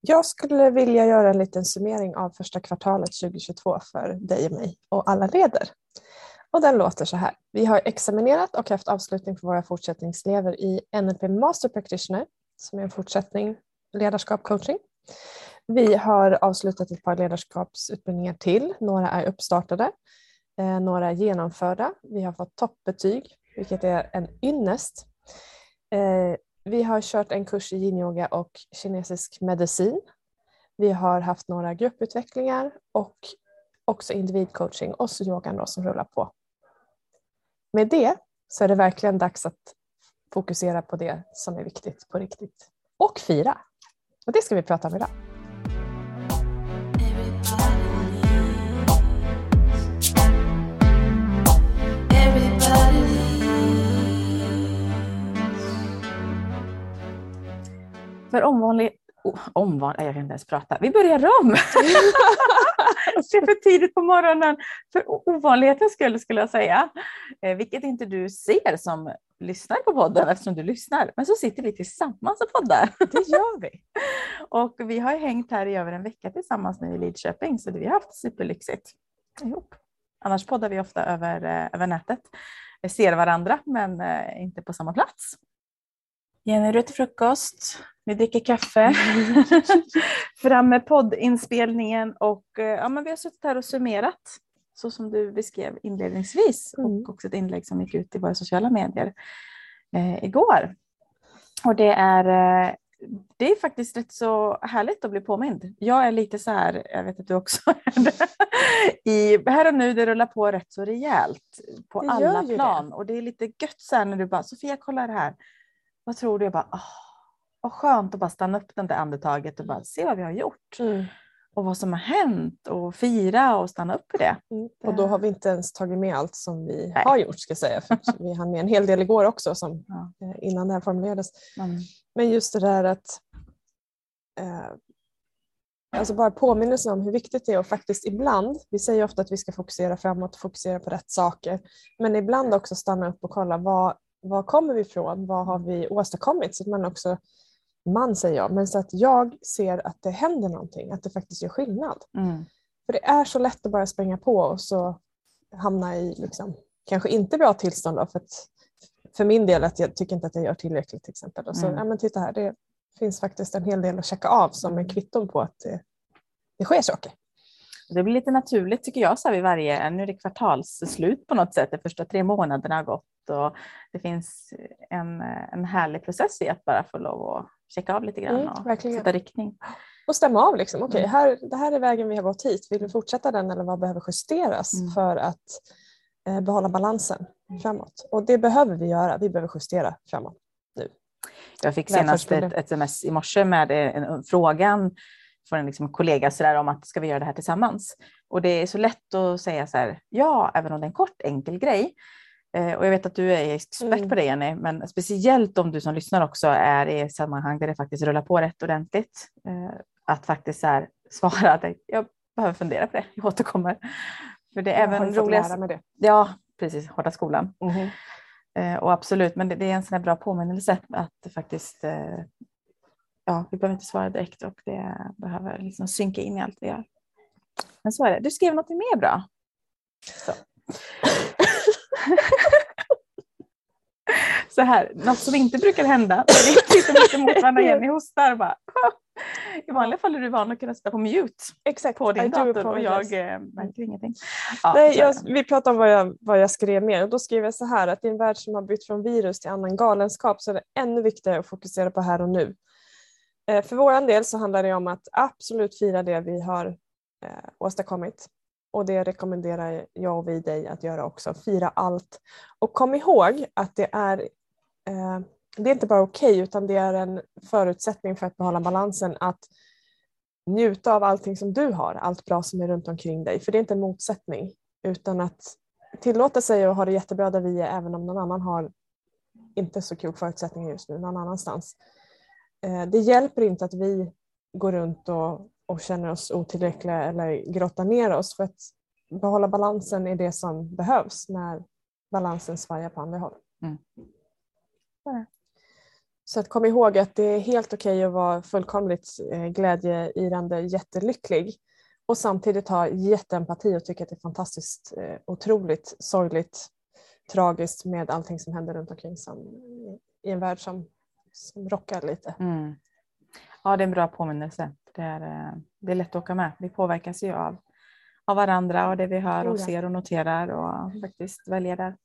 Jag skulle vilja göra en liten summering av första kvartalet 2022 för dig och mig och alla leder. Och den låter så här. Vi har examinerat och haft avslutning för våra fortsättningselever i NLP Master Practitioner som är en fortsättning ledarskap coaching. Vi har avslutat ett par ledarskapsutbildningar till. Några är uppstartade, eh, några är genomförda. Vi har fått toppbetyg, vilket är en ynnest. Eh, vi har kört en kurs i yin-yoga och kinesisk medicin. Vi har haft några grupputvecklingar och också individcoaching och så yogan då som rullar på. Med det så är det verkligen dags att fokusera på det som är viktigt på riktigt och fira. Och det ska vi prata om idag. För omvanlig... Oh, omvan... Jag kan inte ens prata. Vi börjar om! det är för tidigt på morgonen. För ovanlighetens skull skulle jag säga. Eh, vilket inte du ser som lyssnar på podden eftersom du lyssnar. Men så sitter vi tillsammans och poddar. Det gör vi. och vi har hängt här i över en vecka tillsammans nu i Lidköping så vi har haft superlyxigt ihop. Annars poddar vi ofta över, eh, över nätet. Vi ser varandra men eh, inte på samma plats. Jenny, du till frukost. Vi dricker kaffe. Fram med poddinspelningen och eh, ja, men vi har suttit här och summerat så som du beskrev inledningsvis mm. och också ett inlägg som gick ut i våra sociala medier eh, igår. Och det är, eh, det är faktiskt rätt så härligt att bli påmind. Jag är lite så här, jag vet att du också är det, i, här och nu det rullar på rätt så rejält på det alla plan det. och det är lite gött så här när du bara Sofia kolla det här. Vad tror du? Jag bara, oh, vad skönt att bara stanna upp det där andetaget och bara se vad vi har gjort. Mm och vad som har hänt och fira och stanna upp för det. Mm. Och då har vi inte ens tagit med allt som vi Nej. har gjort ska jag säga. För vi hann med en hel del igår också som, ja. Eh, innan det här formulerades. Mm. Men just det där att eh, Alltså bara påminnelsen om hur viktigt det är och faktiskt ibland, vi säger ofta att vi ska fokusera framåt, fokusera på rätt saker, men ibland också stanna upp och kolla vad, var kommer vi ifrån, vad har vi åstadkommit så att man också man säger jag, men så att jag ser att det händer någonting, att det faktiskt gör skillnad. Mm. För det är så lätt att bara springa på och så hamna i liksom, kanske inte bra tillstånd då, för, att, för min del att jag tycker inte att jag gör tillräckligt till exempel. Och så, mm. ja, men titta här, det finns faktiskt en hel del att checka av som en kvitton på att det, det sker saker. Det blir lite naturligt tycker jag så här vid varje, nu är det kvartalsslut på något sätt, de första tre månaderna har gått och det finns en, en härlig process i att bara få lov att checka av lite grann mm, och verkligen. sätta riktning. Och stämma av, liksom. okej okay, mm. det här är vägen vi har gått hit, vill vi fortsätta den eller vad behöver justeras mm. för att eh, behålla balansen mm. framåt? Och det behöver vi göra, vi behöver justera framåt nu. Jag fick senast ett, ett sms i morse med en, en, frågan från en liksom kollega så där, om att ska vi göra det här tillsammans? Och det är så lätt att säga så här, ja, även om det är en kort enkel grej. Eh, och jag vet att du är expert mm. på det Jenny, men speciellt om du som lyssnar också är i sammanhang där det faktiskt rullar på rätt ordentligt. Eh, att faktiskt här svara att jag behöver fundera på det, jag återkommer. För det är jag även roligast. Med det. Ja, precis, hårda skolan. Mm. Och absolut, men det är en sån här bra påminnelse att faktiskt ja, vi behöver inte svara direkt och det behöver liksom synka in i allt vi gör. Men så är det. Du skrev något mer bra. Så. så här, något som inte brukar hända, vi sitter lite mot varandra Jenny hostar bara. I vanliga fall är du van att kunna sätta på mute Exakt. på din dator och jag eh, märker ingenting. Ja, Nej, jag, vi pratade om vad jag, vad jag skrev mer och då skrev jag så här att i en värld som har bytt från virus till annan galenskap så är det ännu viktigare att fokusera på här och nu. Eh, för vår del så handlar det om att absolut fira det vi har eh, åstadkommit och det rekommenderar jag och vi dig att göra också. Fira allt. Och kom ihåg att det är, eh, det är inte bara okej okay, utan det är en förutsättning för att behålla balansen att njuta av allting som du har, allt bra som är runt omkring dig. För det är inte en motsättning utan att tillåta sig att ha det jättebra där vi är även om någon annan har inte så kul förutsättningar just nu någon annanstans. Eh, det hjälper inte att vi går runt och och känner oss otillräckliga eller grottar ner oss. För att behålla balansen är det som behövs när balansen svajar på andra håll. Mm. Så att kom ihåg att det är helt okej att vara fullkomligt eh, glädjeirande, jättelycklig och samtidigt ha jätteempati och tycka att det är fantastiskt eh, otroligt sorgligt, tragiskt med allting som händer runt omkring som, i en värld som, som rockar lite. Mm. Ja, det är en bra påminnelse. Det är, eh, det är lätt att åka med. Vi påverkas ju av, av varandra och det vi hör och ser och noterar och faktiskt väljer där.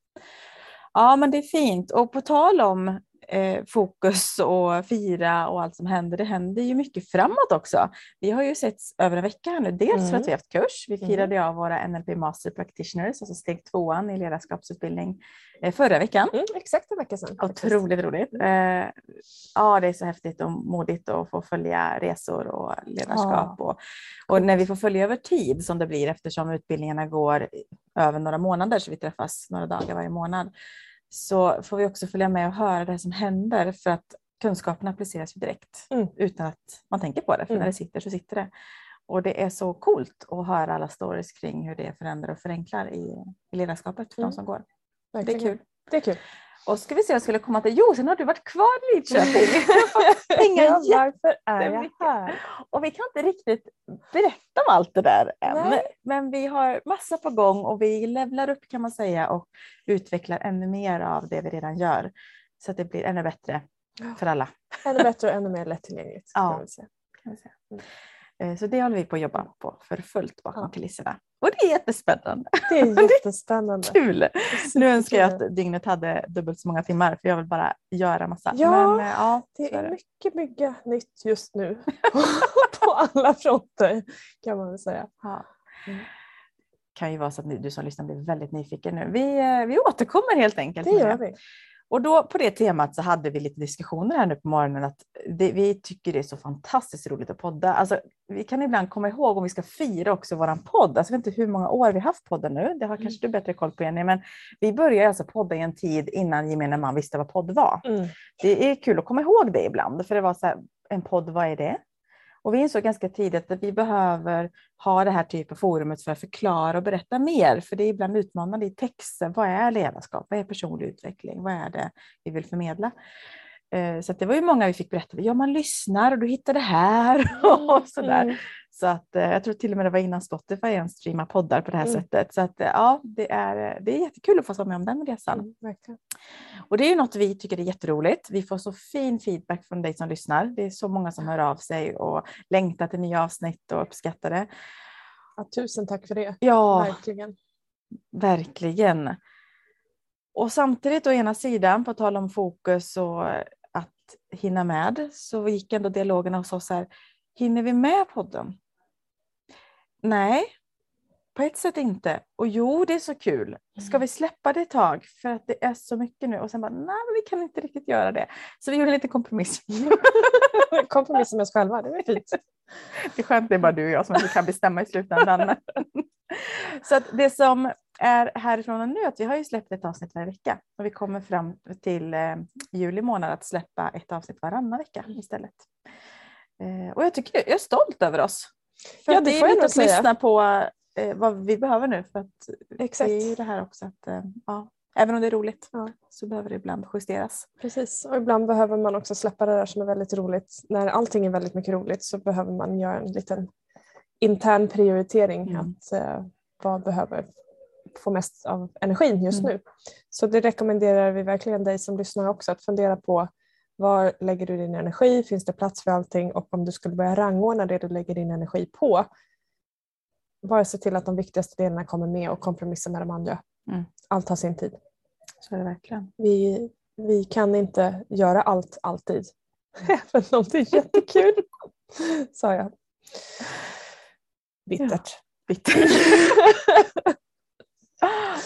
Ja, men det är fint. Och på tal om eh, fokus och fira och allt som händer, det händer ju mycket framåt också. Vi har ju sett över en vecka här nu, dels för Mm. att vi har haft kurs. Vi Mm. firade av våra NLP Master Practitioners, alltså steg tvåan i ledarskapsutbildning eh, förra veckan. Mm, exakt en vecka sedan. Otroligt roligt. Eh, ja, det är så häftigt och modigt att få följa resor och ledarskap. Och, och när vi får följa över tid som det blir eftersom utbildningarna går över några månader så vi träffas några dagar varje månad så får vi också följa med och höra det som händer för att kunskapen appliceras ju direkt Mm. utan att man tänker på det. För Mm. när det sitter så sitter det. Och det är så coolt att höra alla stories kring hur det förändrar och förenklar i, i ledarskapet för Mm. de som går. Det är Verkligen. kul. Det är kul. Och ska vi se vad jag skulle komma till. Jo, sen har du varit kvar i Lidköping. Ja, varför är jag här? och vi kan inte riktigt berätta om allt det där än. Nej. Men vi har massa på gång och vi levlar upp kan man säga och utvecklar ännu mer av det vi redan gör. Så att det blir ännu bättre för alla. Ännu bättre och ännu mer lättillgängligt. Ja. kan väl säga. Kan vi säga. Eh, Så det håller vi på att jobba på för fullt bakom Ja. kulisserna. Och det är jättespännande. Det är jättespännande. Kul! Nu önskar jag att dygnet hade dubbelt så många timmar för jag vill bara göra massa. Ja, Men, eh, ja Det är är mycket, mycket nytt just nu på alla fronter kan man väl säga. Ja. Mm. kan ju vara så att du som lyssnar blir väldigt nyfiken nu. Vi, eh, vi återkommer helt enkelt. Det gör vi. Och då på det temat så hade vi lite diskussioner här nu på morgonen att det, vi tycker det är så fantastiskt roligt att podda. Alltså, vi kan ibland komma ihåg om vi ska fira också våran podd. Alltså, jag vet inte hur många år vi har haft podden nu. Det har kanske du bättre koll på Jenny, men vi började alltså podda i en tid innan gemene man visste vad podd var. Mm. Det är kul att komma ihåg det ibland, för det var så här, en podd, vad är det? Och vi insåg ganska tidigt att vi behöver ha det här typen av forumet för att förklara och berätta mer, för det är ibland utmanande i texten. Vad är ledarskap? Vad är personlig utveckling? Vad är det vi vill förmedla? Eh, så att det var ju många vi fick berätta. Ja, man lyssnar och du hittar det här och sådär. Mm. Så att eh, jag tror till och med det var innan Spotify ens streamade poddar på det här Mm. sättet. Så att eh, ja, det är, det är jättekul att få vara med om den resan. Mm, verkligen. Och det är ju något vi tycker är jätteroligt. Vi får så fin feedback från dig som lyssnar. Det är så många som hör av sig och längtar till nya avsnitt och uppskattar det. Ja, tusen tack för det. Ja, Verkligen. verkligen. Och samtidigt å ena sidan, på tal om fokus och att hinna med, så gick ändå dialogerna hos oss här. Hinner vi med podden? Nej, på ett sätt inte. Och jo, det är så kul. Ska vi släppa det ett tag? För att det är så mycket nu. Och sen bara, nej, men vi kan inte riktigt göra det. Så vi gjorde en liten kompromiss. Kompromissa med oss själva, det var fint. Det är skönt, det är bara du och jag som kan bestämma i slutändan. så att det som är härifrån och nu, att vi har ju släppt ett avsnitt varje vecka. Och vi kommer fram till eh, juli månad att släppa ett avsnitt varannan vecka istället. Eh, och jag tycker jag är stolt över oss. För Ja, det det får är jag nog att säga. lyssna på eh, vad vi behöver nu. För att Exakt. det är ju det här också att eh, ja, även om det är roligt Ja. så behöver det ibland justeras. Precis, och ibland behöver man också släppa det där som är väldigt roligt. När allting är väldigt mycket roligt så behöver man göra en liten intern prioritering. Mm. Att, eh, vad behöver få mest av energin just Mm. nu. Så det rekommenderar vi verkligen dig som lyssnar också att fundera på var lägger du din energi? Finns det plats för allting? Och om du skulle börja rangordna det du lägger din energi på bara se till att de viktigaste delarna kommer med och kompromissa med de andra. Mm. Allt har sin tid. Så är det verkligen. Vi, vi kan inte göra allt alltid. Även om det är jättekul, sa jag. Bittert. Bitter.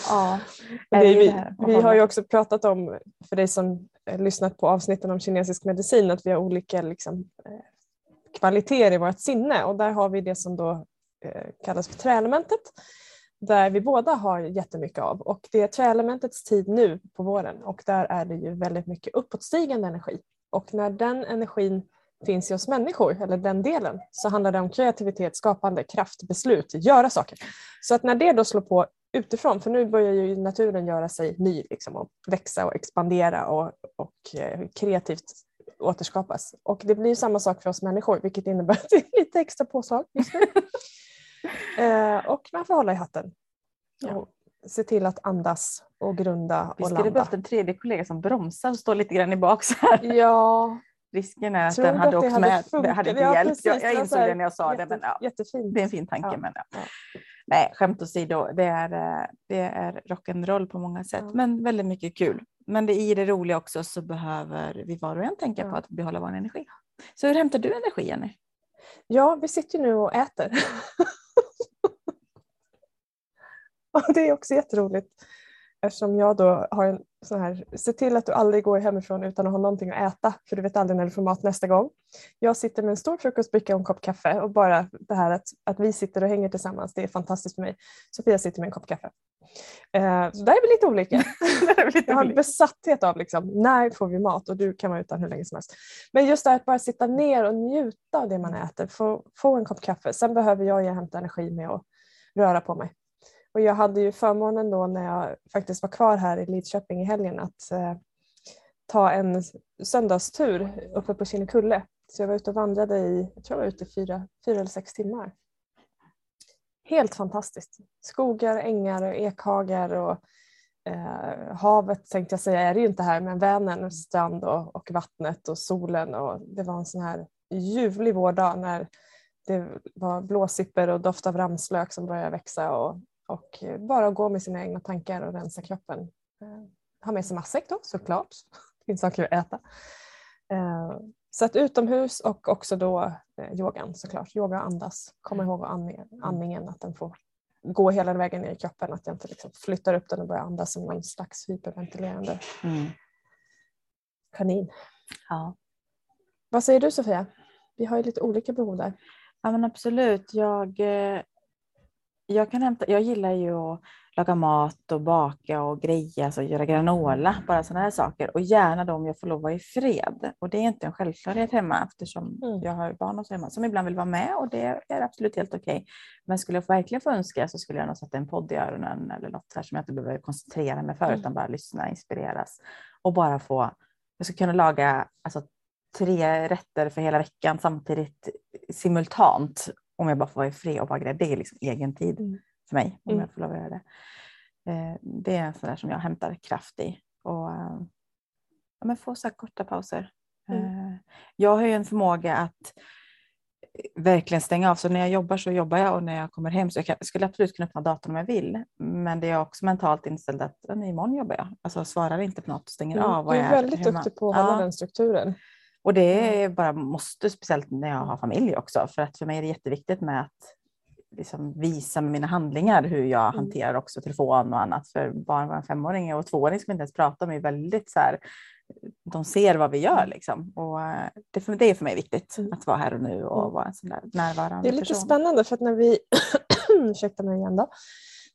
ja, är är det vi, vi har ju också pratat om, för dig som Eh, lyssnat på avsnitten om kinesisk medicin, att vi har olika liksom, eh, kvaliteter i vårt sinne. Och där har vi det som då eh, kallas för träelementet där vi båda har jättemycket av. Och det är träelementets tid nu på våren. Och där är det ju väldigt mycket uppåtstigande energi. Och när den energin finns i oss människor, eller den delen, så handlar det om kreativitet, skapande, kraft, beslut, göra saker. Så att när det då slår på utifrån, för nu börjar ju naturen göra sig ny liksom, och växa och expandera och, och eh, kreativt återskapas. Och det blir samma sak för oss människor vilket innebär att det är lite extra påslag just nu. eh, och man får hålla i hatten. Ja. Och se till att andas och grunda Vi och skulle landa. behövt en tredje kollega som bromsar och står lite grann i bak så här. Ja, Risken är att Tror den hade det åkt hade med. Det hade inte Ja, hjälpt. precis. Jag, Det jag insåg det när jag sa det. jätte, Men, ja. Jättefint. Det är en fin tanke. Ja. Men, ja. Nej, skämt åsido, det är, eh, det är rock'n'roll på många sätt, Ja. men väldigt mycket kul. Men det, i det roliga också så behöver vi var och en tänka Ja. på att behålla vår energi. Så hur hämtar du energi, Jenny? Ja, vi sitter ju nu och äter. och det är också jätteroligt eftersom jag då har en sån här, se till att du aldrig går hemifrån utan att ha någonting att äta för du vet aldrig när du får mat nästa gång. Jag sitter med en stor frukostbricka och en kopp kaffe och bara det här att, att vi sitter och hänger tillsammans, det är fantastiskt för mig. Sofia sitter med en kopp kaffe. Eh, så där är vi lite olika. Jag har en besatthet av liksom, när får vi mat och du kan vara utan hur länge som helst. Men just det här att bara sitta ner och njuta av det man äter, få, få en kopp kaffe. Sen behöver jag ju hämta energi med att röra på mig. Och jag hade ju förmånen då när jag faktiskt var kvar här i Lidköping i helgen att eh, ta en söndagstur uppe på Kinnekulle. Så jag var ute och vandrade i, jag tror jag var ute i fyra, fyra eller sex timmar. Helt fantastiskt. Skogar, ängar och ekhagar och eh, havet tänkte jag säga är det ju inte här men Vänern, strand och, och vattnet och solen och det var en sån här ljuvlig vårdag när det var blåsipper och doft av ramslök som började växa och, och bara gå med sina egna tankar och rensa kroppen. Eh, ha med sig matsäck då såklart, det finns saker att äta. Eh, så att utomhus och också då eh, yogan såklart, yoga och andas. Komma ihåg att andningen, andningen, att den får gå hela vägen ner i kroppen, att jag inte liksom flyttar upp den och börjar andas som någon slags hyperventilerande Mm. kanin. Ja. Vad säger du Sofia? Vi har ju lite olika behov där. ja, men absolut. Jag, eh, jag, kan hämta, jag gillar ju att laga mat och baka och greja, alltså göra granola, bara sådana här saker. Och gärna då om jag får lov att vara i fred. Och det är inte en självklarhet hemma eftersom Mm. jag har barn och så hemma som ibland vill vara med och det är absolut helt okej. Men skulle jag verkligen få önska så skulle jag nog sätta en podd i öronen eller något här som jag inte behöver koncentrera mig för Mm. utan bara lyssna, inspireras och bara få, jag ska kunna laga alltså, tre rätter för hela veckan samtidigt simultant om jag bara får vara i fred och bara. Det är liksom egen tid Mm. för mig om Mm. jag får lov att göra det. Eh, Det är sådär som jag hämtar kraft i. Och, eh, ja, men få så korta pauser. Mm. Eh, Jag har ju en förmåga att verkligen stänga av. Så när jag jobbar så jobbar jag och när jag kommer hem så jag kan, skulle absolut kunna öppna datorn om jag vill. Men det är också mentalt inställd att imorgon jobbar jag. Alltså svarar inte på något och stänger av. och Mm. Du är jag väldigt hemma. duktig på att hålla Ja. den strukturen. Och det är bara måste, speciellt när jag har familj också. För att för mig är det jätteviktigt med att liksom visa med mina handlingar hur jag Mm. hanterar också telefon och annat. För barn var en femåring och tvååring som inte ens pratar med är väldigt så här, de ser vad vi gör liksom. Och eh, det, för, det är för mig viktigt Mm. att vara här och nu och Mm. vara en sån där närvarande Det är lite person. spännande för att när vi, ursäkta mig igen då,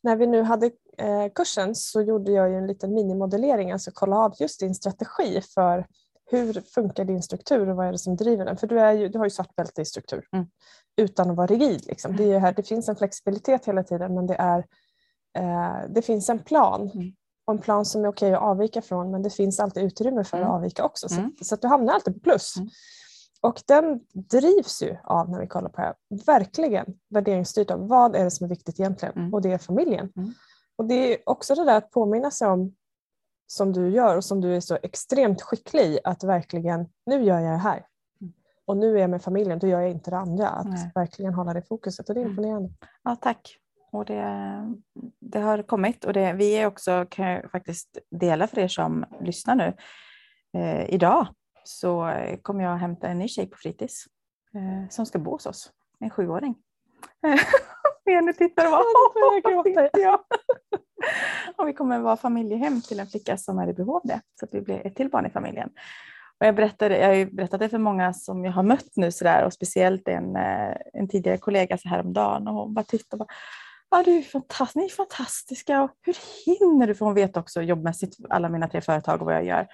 när vi nu hade eh, kursen så gjorde jag ju en liten minimodellering, alltså kolla av just din strategi för hur funkar din struktur och vad är det som driver den? För du, är ju, du har ju svart bälte i struktur Mm. utan att vara rigid. Liksom. Det, är ju här, det finns en flexibilitet hela tiden men det, är, eh, det finns en plan. Mm. Och en plan som är okej att avvika från men det finns alltid utrymme för Mm. att avvika också. Så, Mm. så att du hamnar alltid på plus. Mm. Och den drivs ju av, när vi kollar på det här, verkligen värderingsstyrt av vad är det som är viktigt egentligen? Mm. Och det är familjen. Mm. Och det är också det där att påminna sig om, som du gör och som du är så extremt skicklig i, att verkligen, nu gör jag det här. Mm. Och nu är jag med familjen, då gör jag inte det andra. Att Nej. verkligen hålla det fokuset och det är Mm. imponerande. Ja, tack. Och det, det har kommit och det, vi är också, kan jag faktiskt dela för er som lyssnar nu. Eh, idag så kommer jag hämta en ny tjej på fritids eh, som ska bo hos oss, en sjuåring. Jenny tittar och bara, jag ja. Och vi kommer vara familjehem till en flicka som är i behov av det, så att vi blir ett till barn i familjen. Och jag, berättade, jag har ju berättat det för många som jag har mött nu sådär och speciellt en, eh, en tidigare kollega så häromdagen och hon bara tittade och bara Ja, du är fantastisk, ni är fantastiska. Och hur hinner du? För hon vet också jobbmässigt alla mina tre företag och vad jag gör.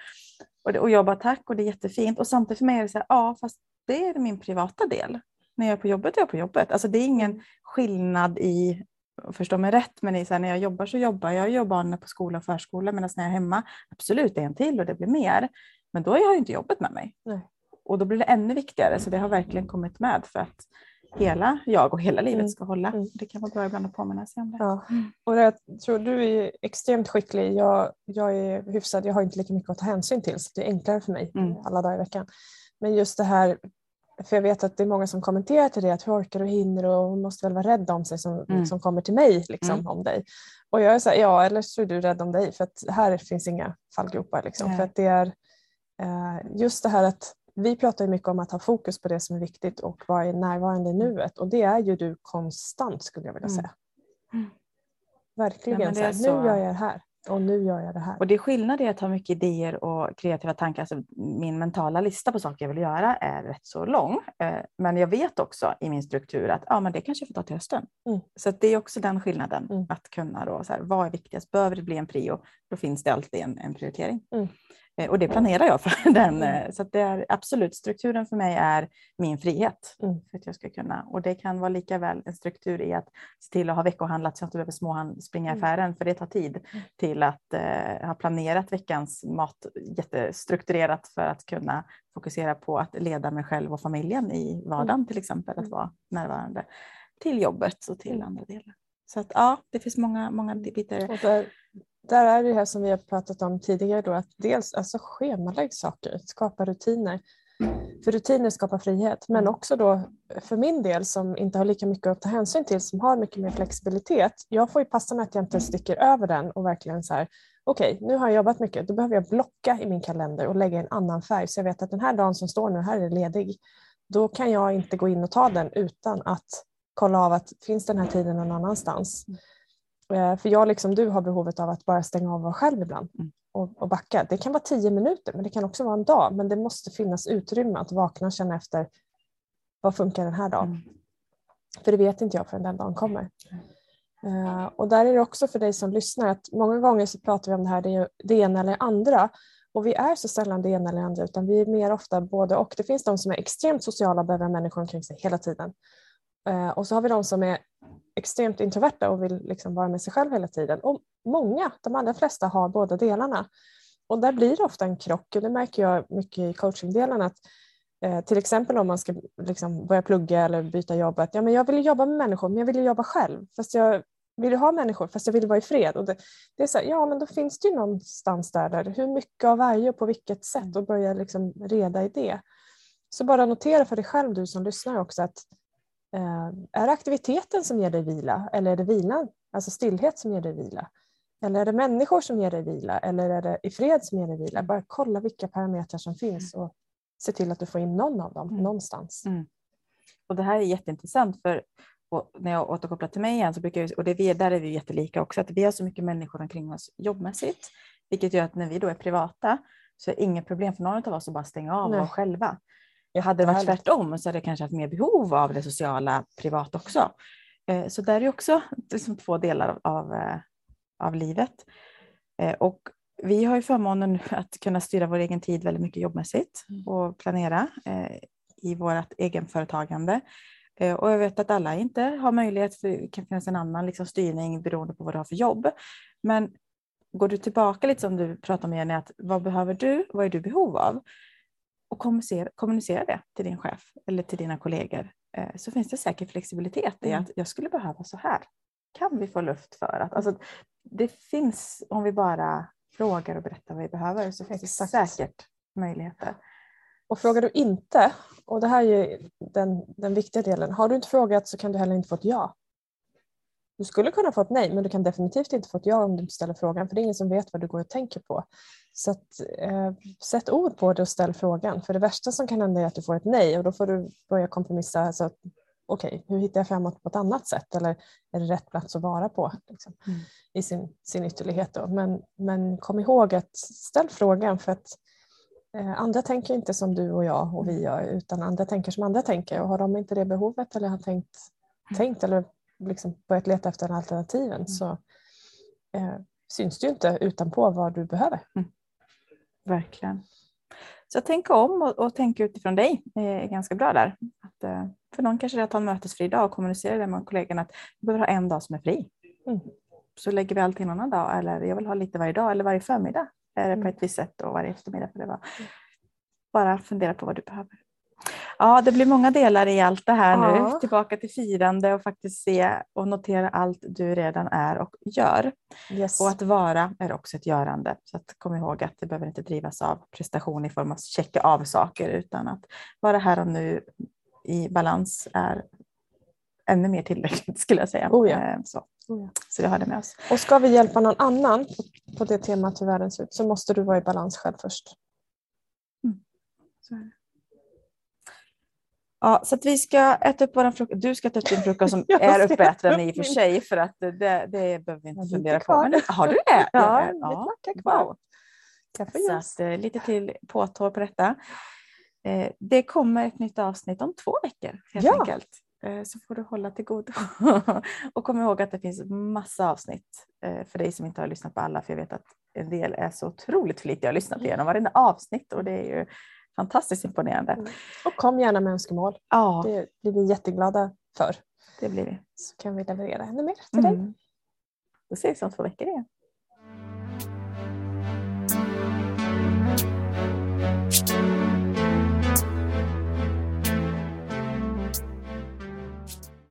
Och, det, och jag bara tack och det är jättefint. Och samtidigt för mig är det så här, ja fast det är min privata del. När jag är på jobbet är jag på jobbet. Alltså det är ingen skillnad i, förstå mig rätt, men i så här, när jag jobbar så jobbar jag. Gör barnen på skola och förskola medan när jag är hemma, absolut det är en till och det blir mer. Men då har jag ju inte jobbet med mig. Nej. och då blir det ännu viktigare. Så det har verkligen kommit med för att hela jag och hela livet Mm. ska hålla. Mm. Det kan vara bra ibland att påminna sig om det. Ja. Mm. Och jag tror du är extremt skicklig. Jag, jag är hyfsad, jag har inte lika mycket att ta hänsyn till så det är enklare för mig Mm. alla dagar i veckan. Men just det här, för jag vet att det är många som kommenterar till det att hur orkar du hinner och hon måste väl vara rädd om sig som, Mm. som kommer till mig liksom, Mm. om dig. Och jag är så här, ja eller så är du rädd om dig för att här finns inga fallgropar. Liksom, Nej. för att det är eh, just det här att vi pratar mycket om att ha fokus på det som är viktigt och vara närvarande i nuet och det är ju du konstant skulle jag vilja Mm. säga. Mm. Verkligen. Ja, så här, är så. Nu gör jag det här och nu gör jag det här. Och det är skillnad i att ha mycket idéer och kreativa tankar. Alltså min mentala lista på saker jag vill göra är rätt så lång. Eh, Men jag vet också i min struktur att ja, men det kanske jag får ta till hösten. Mm. Så det är också den skillnaden. Mm. Att kunna då, så här, vad är viktigast? Behöver det bli en prio? Då finns det alltid en, en prioritering. Mm. Eh, Och det planerar jag för. Den, Mm. eh, Så det är absolut, strukturen för mig är min frihet. Mm. För att jag ska kunna. Och det kan vara lika väl en struktur i att se till att ha veckohandlat så att jag inte behöver småhand, springa i Mm. affären för det tar tid. Till att eh, ha planerat veckans mat jättestrukturerat för att kunna fokusera på att leda mig själv och familjen i vardagen till exempel. Att Mm. vara närvarande till jobbet och till Mm. andra delar. Så att ja, det finns många, många bitar. Och där, där är det här som vi har pratat om tidigare då, att dels alltså schemalägg saker, skapa rutiner. För rutiner skapar frihet, men också då för min del som inte har lika mycket att ta hänsyn till, som har mycket mer flexibilitet. Jag får ju passa mig att jag inte sticker över den och verkligen så här, okej, nu har jag jobbat mycket, då behöver jag blocka i min kalender och lägga en annan färg så jag vet att den här dagen som står nu, här är ledig. Då kan jag inte gå in och ta den utan att kolla av att finns den här tiden någon annanstans. Eh, För jag liksom du har behovet av att bara stänga av och vara själv ibland Mm. och, och backa. Det kan vara tio minuter men det kan också vara en dag. Men det måste finnas utrymme att vakna och känna efter vad funkar den här dagen. Mm. För det vet inte jag förrän den dagen kommer. Eh, och där är det också för dig som lyssnar att många gånger så pratar vi om det här det, det ena eller andra. Och vi är så sällan det ena eller andra utan vi är mer ofta både och. Det finns de som är extremt sociala och behöver människor omkring sig hela tiden. Eh, och så har vi de som är extremt introverta och vill liksom vara med sig själv hela tiden. Och många, de allra flesta har båda delarna. Och där blir det ofta en krock och det märker jag mycket i coachingdelen att eh, till exempel om man ska liksom börja plugga eller byta jobb, att ja, men jag vill jobba med människor men jag vill jobba själv. Fast jag vill ha människor fast jag vill vara i fred. Och det, det är så här, ja men då finns det ju någonstans där, där hur mycket av varje och på vilket sätt och börja liksom reda i det. Så bara notera för dig själv du som lyssnar också att är det aktiviteten som ger dig vila eller är det vilan, alltså stillhet som ger dig vila? Eller är det människor som ger dig vila eller är det i fred som ger dig vila? Bara kolla vilka parametrar som finns och se till att du får in någon av dem Mm. någonstans. Mm. Och det här är jätteintressant för när jag återkopplar till mig igen så brukar jag, och det, vi- där är vi jättelika också, att vi har så mycket människor omkring oss jobbmässigt, vilket gör att när vi då är privata så är det inget problem för någon av oss att bara stänga av och vara själva. Hade det varit Jättehärligt. tvärtom så hade jag kanske haft mer behov av det sociala privat också. Eh, Så där är också liksom två delar av, av, eh, livet. Eh, Och vi har ju förmånen att kunna styra vår egen tid väldigt mycket jobbmässigt Mm. och planera i vårt egenföretagande. Och jag vet att alla inte har möjlighet, för det kan finnas en annan liksom styrning beroende på vad du har för jobb. Men går du tillbaka lite som du pratade om Jenny, att vad behöver du? Vad är du behov av? Kommunicera, kommunicera det till din chef eller till dina kollegor. Eh, Så finns det säkert flexibilitet i Mm. att jag skulle behöva så här. Kan vi få luft för att? Alltså, det finns, om vi bara frågar och berättar vad vi behöver, så finns Exakt. det säkert möjligheter. Och frågar du inte, och det här är den, den viktiga delen, har du inte frågat så kan du heller inte få ett ja. Du skulle kunna få ett nej men du kan definitivt inte få ett ja om du inte ställer frågan för det är ingen som vet vad du går och tänker på. Så att, eh, sätt ord på det och ställ frågan för det värsta som kan hända är att du får ett nej och då får du börja kompromissa. Alltså, att, Okej, hur hittar jag framåt på ett annat sätt eller är det rätt plats att vara på liksom, Mm. i sin, sin ytterlighet. Då. Men, men kom ihåg att ställ frågan för att Eh, Andra tänker inte som du och jag och vi gör utan andra tänker som andra tänker och har de inte det behovet eller har tänkt, tänkt eller liksom börjat leta efter alternativen så eh, syns det ju inte utanpå vad du behöver. Verkligen. Så tänk om och, och tänk utifrån dig är ganska bra där. Att, eh, för någon kanske det är att ha en mötesfri dag och kommunicera det med kollegorna att vi behöver ha en dag som är fri. Mm. Så lägger vi allting en annan dag eller jag vill ha lite varje dag eller varje förmiddag. Är det på Mm. ett visst sätt och varje eftermiddag. För det var. bara fundera på vad du behöver. Ja, det blir många delar i allt det här Ja. nu. Tillbaka till firande och faktiskt se och notera allt du redan är och gör. Yes. Och att vara är också ett görande. Så att kom ihåg att det behöver inte drivas av prestation i form av att checka av saker utan att vara här och nu i balans är ännu mer tillräckligt skulle jag säga. Oh ja. Eh, Så, Oh ja. så vi har det med oss. Och ska vi hjälpa någon annan på- det temat hur världen ser ut så måste du vara i balans själv först. Det. Ja, så vi ska äta upp våran frukost. Du ska äta upp din frukost som är uppäten i och för sig för att det, det behöver vi inte Ja, fundera på. Men, har du det? Ja, Det- macka kvar. Wow. Så att, eh, lite till påtår på detta. Eh, det kommer ett nytt avsnitt om två veckor helt Ja. enkelt. Eh, så får du hålla till godo. och kom ihåg att det finns massa avsnitt för dig som inte har lyssnat på alla. För jag vet att en del är så otroligt flitiga och lyssnat igenom varenda avsnitt och det är ju fantastiskt imponerande. Mm. Och kom gärna med önskemål. Ja, Det blir vi jätteglada för. det blir vi. Så kan vi leverera ännu mer till dig. Mm. Då ses vi om två veckor igen.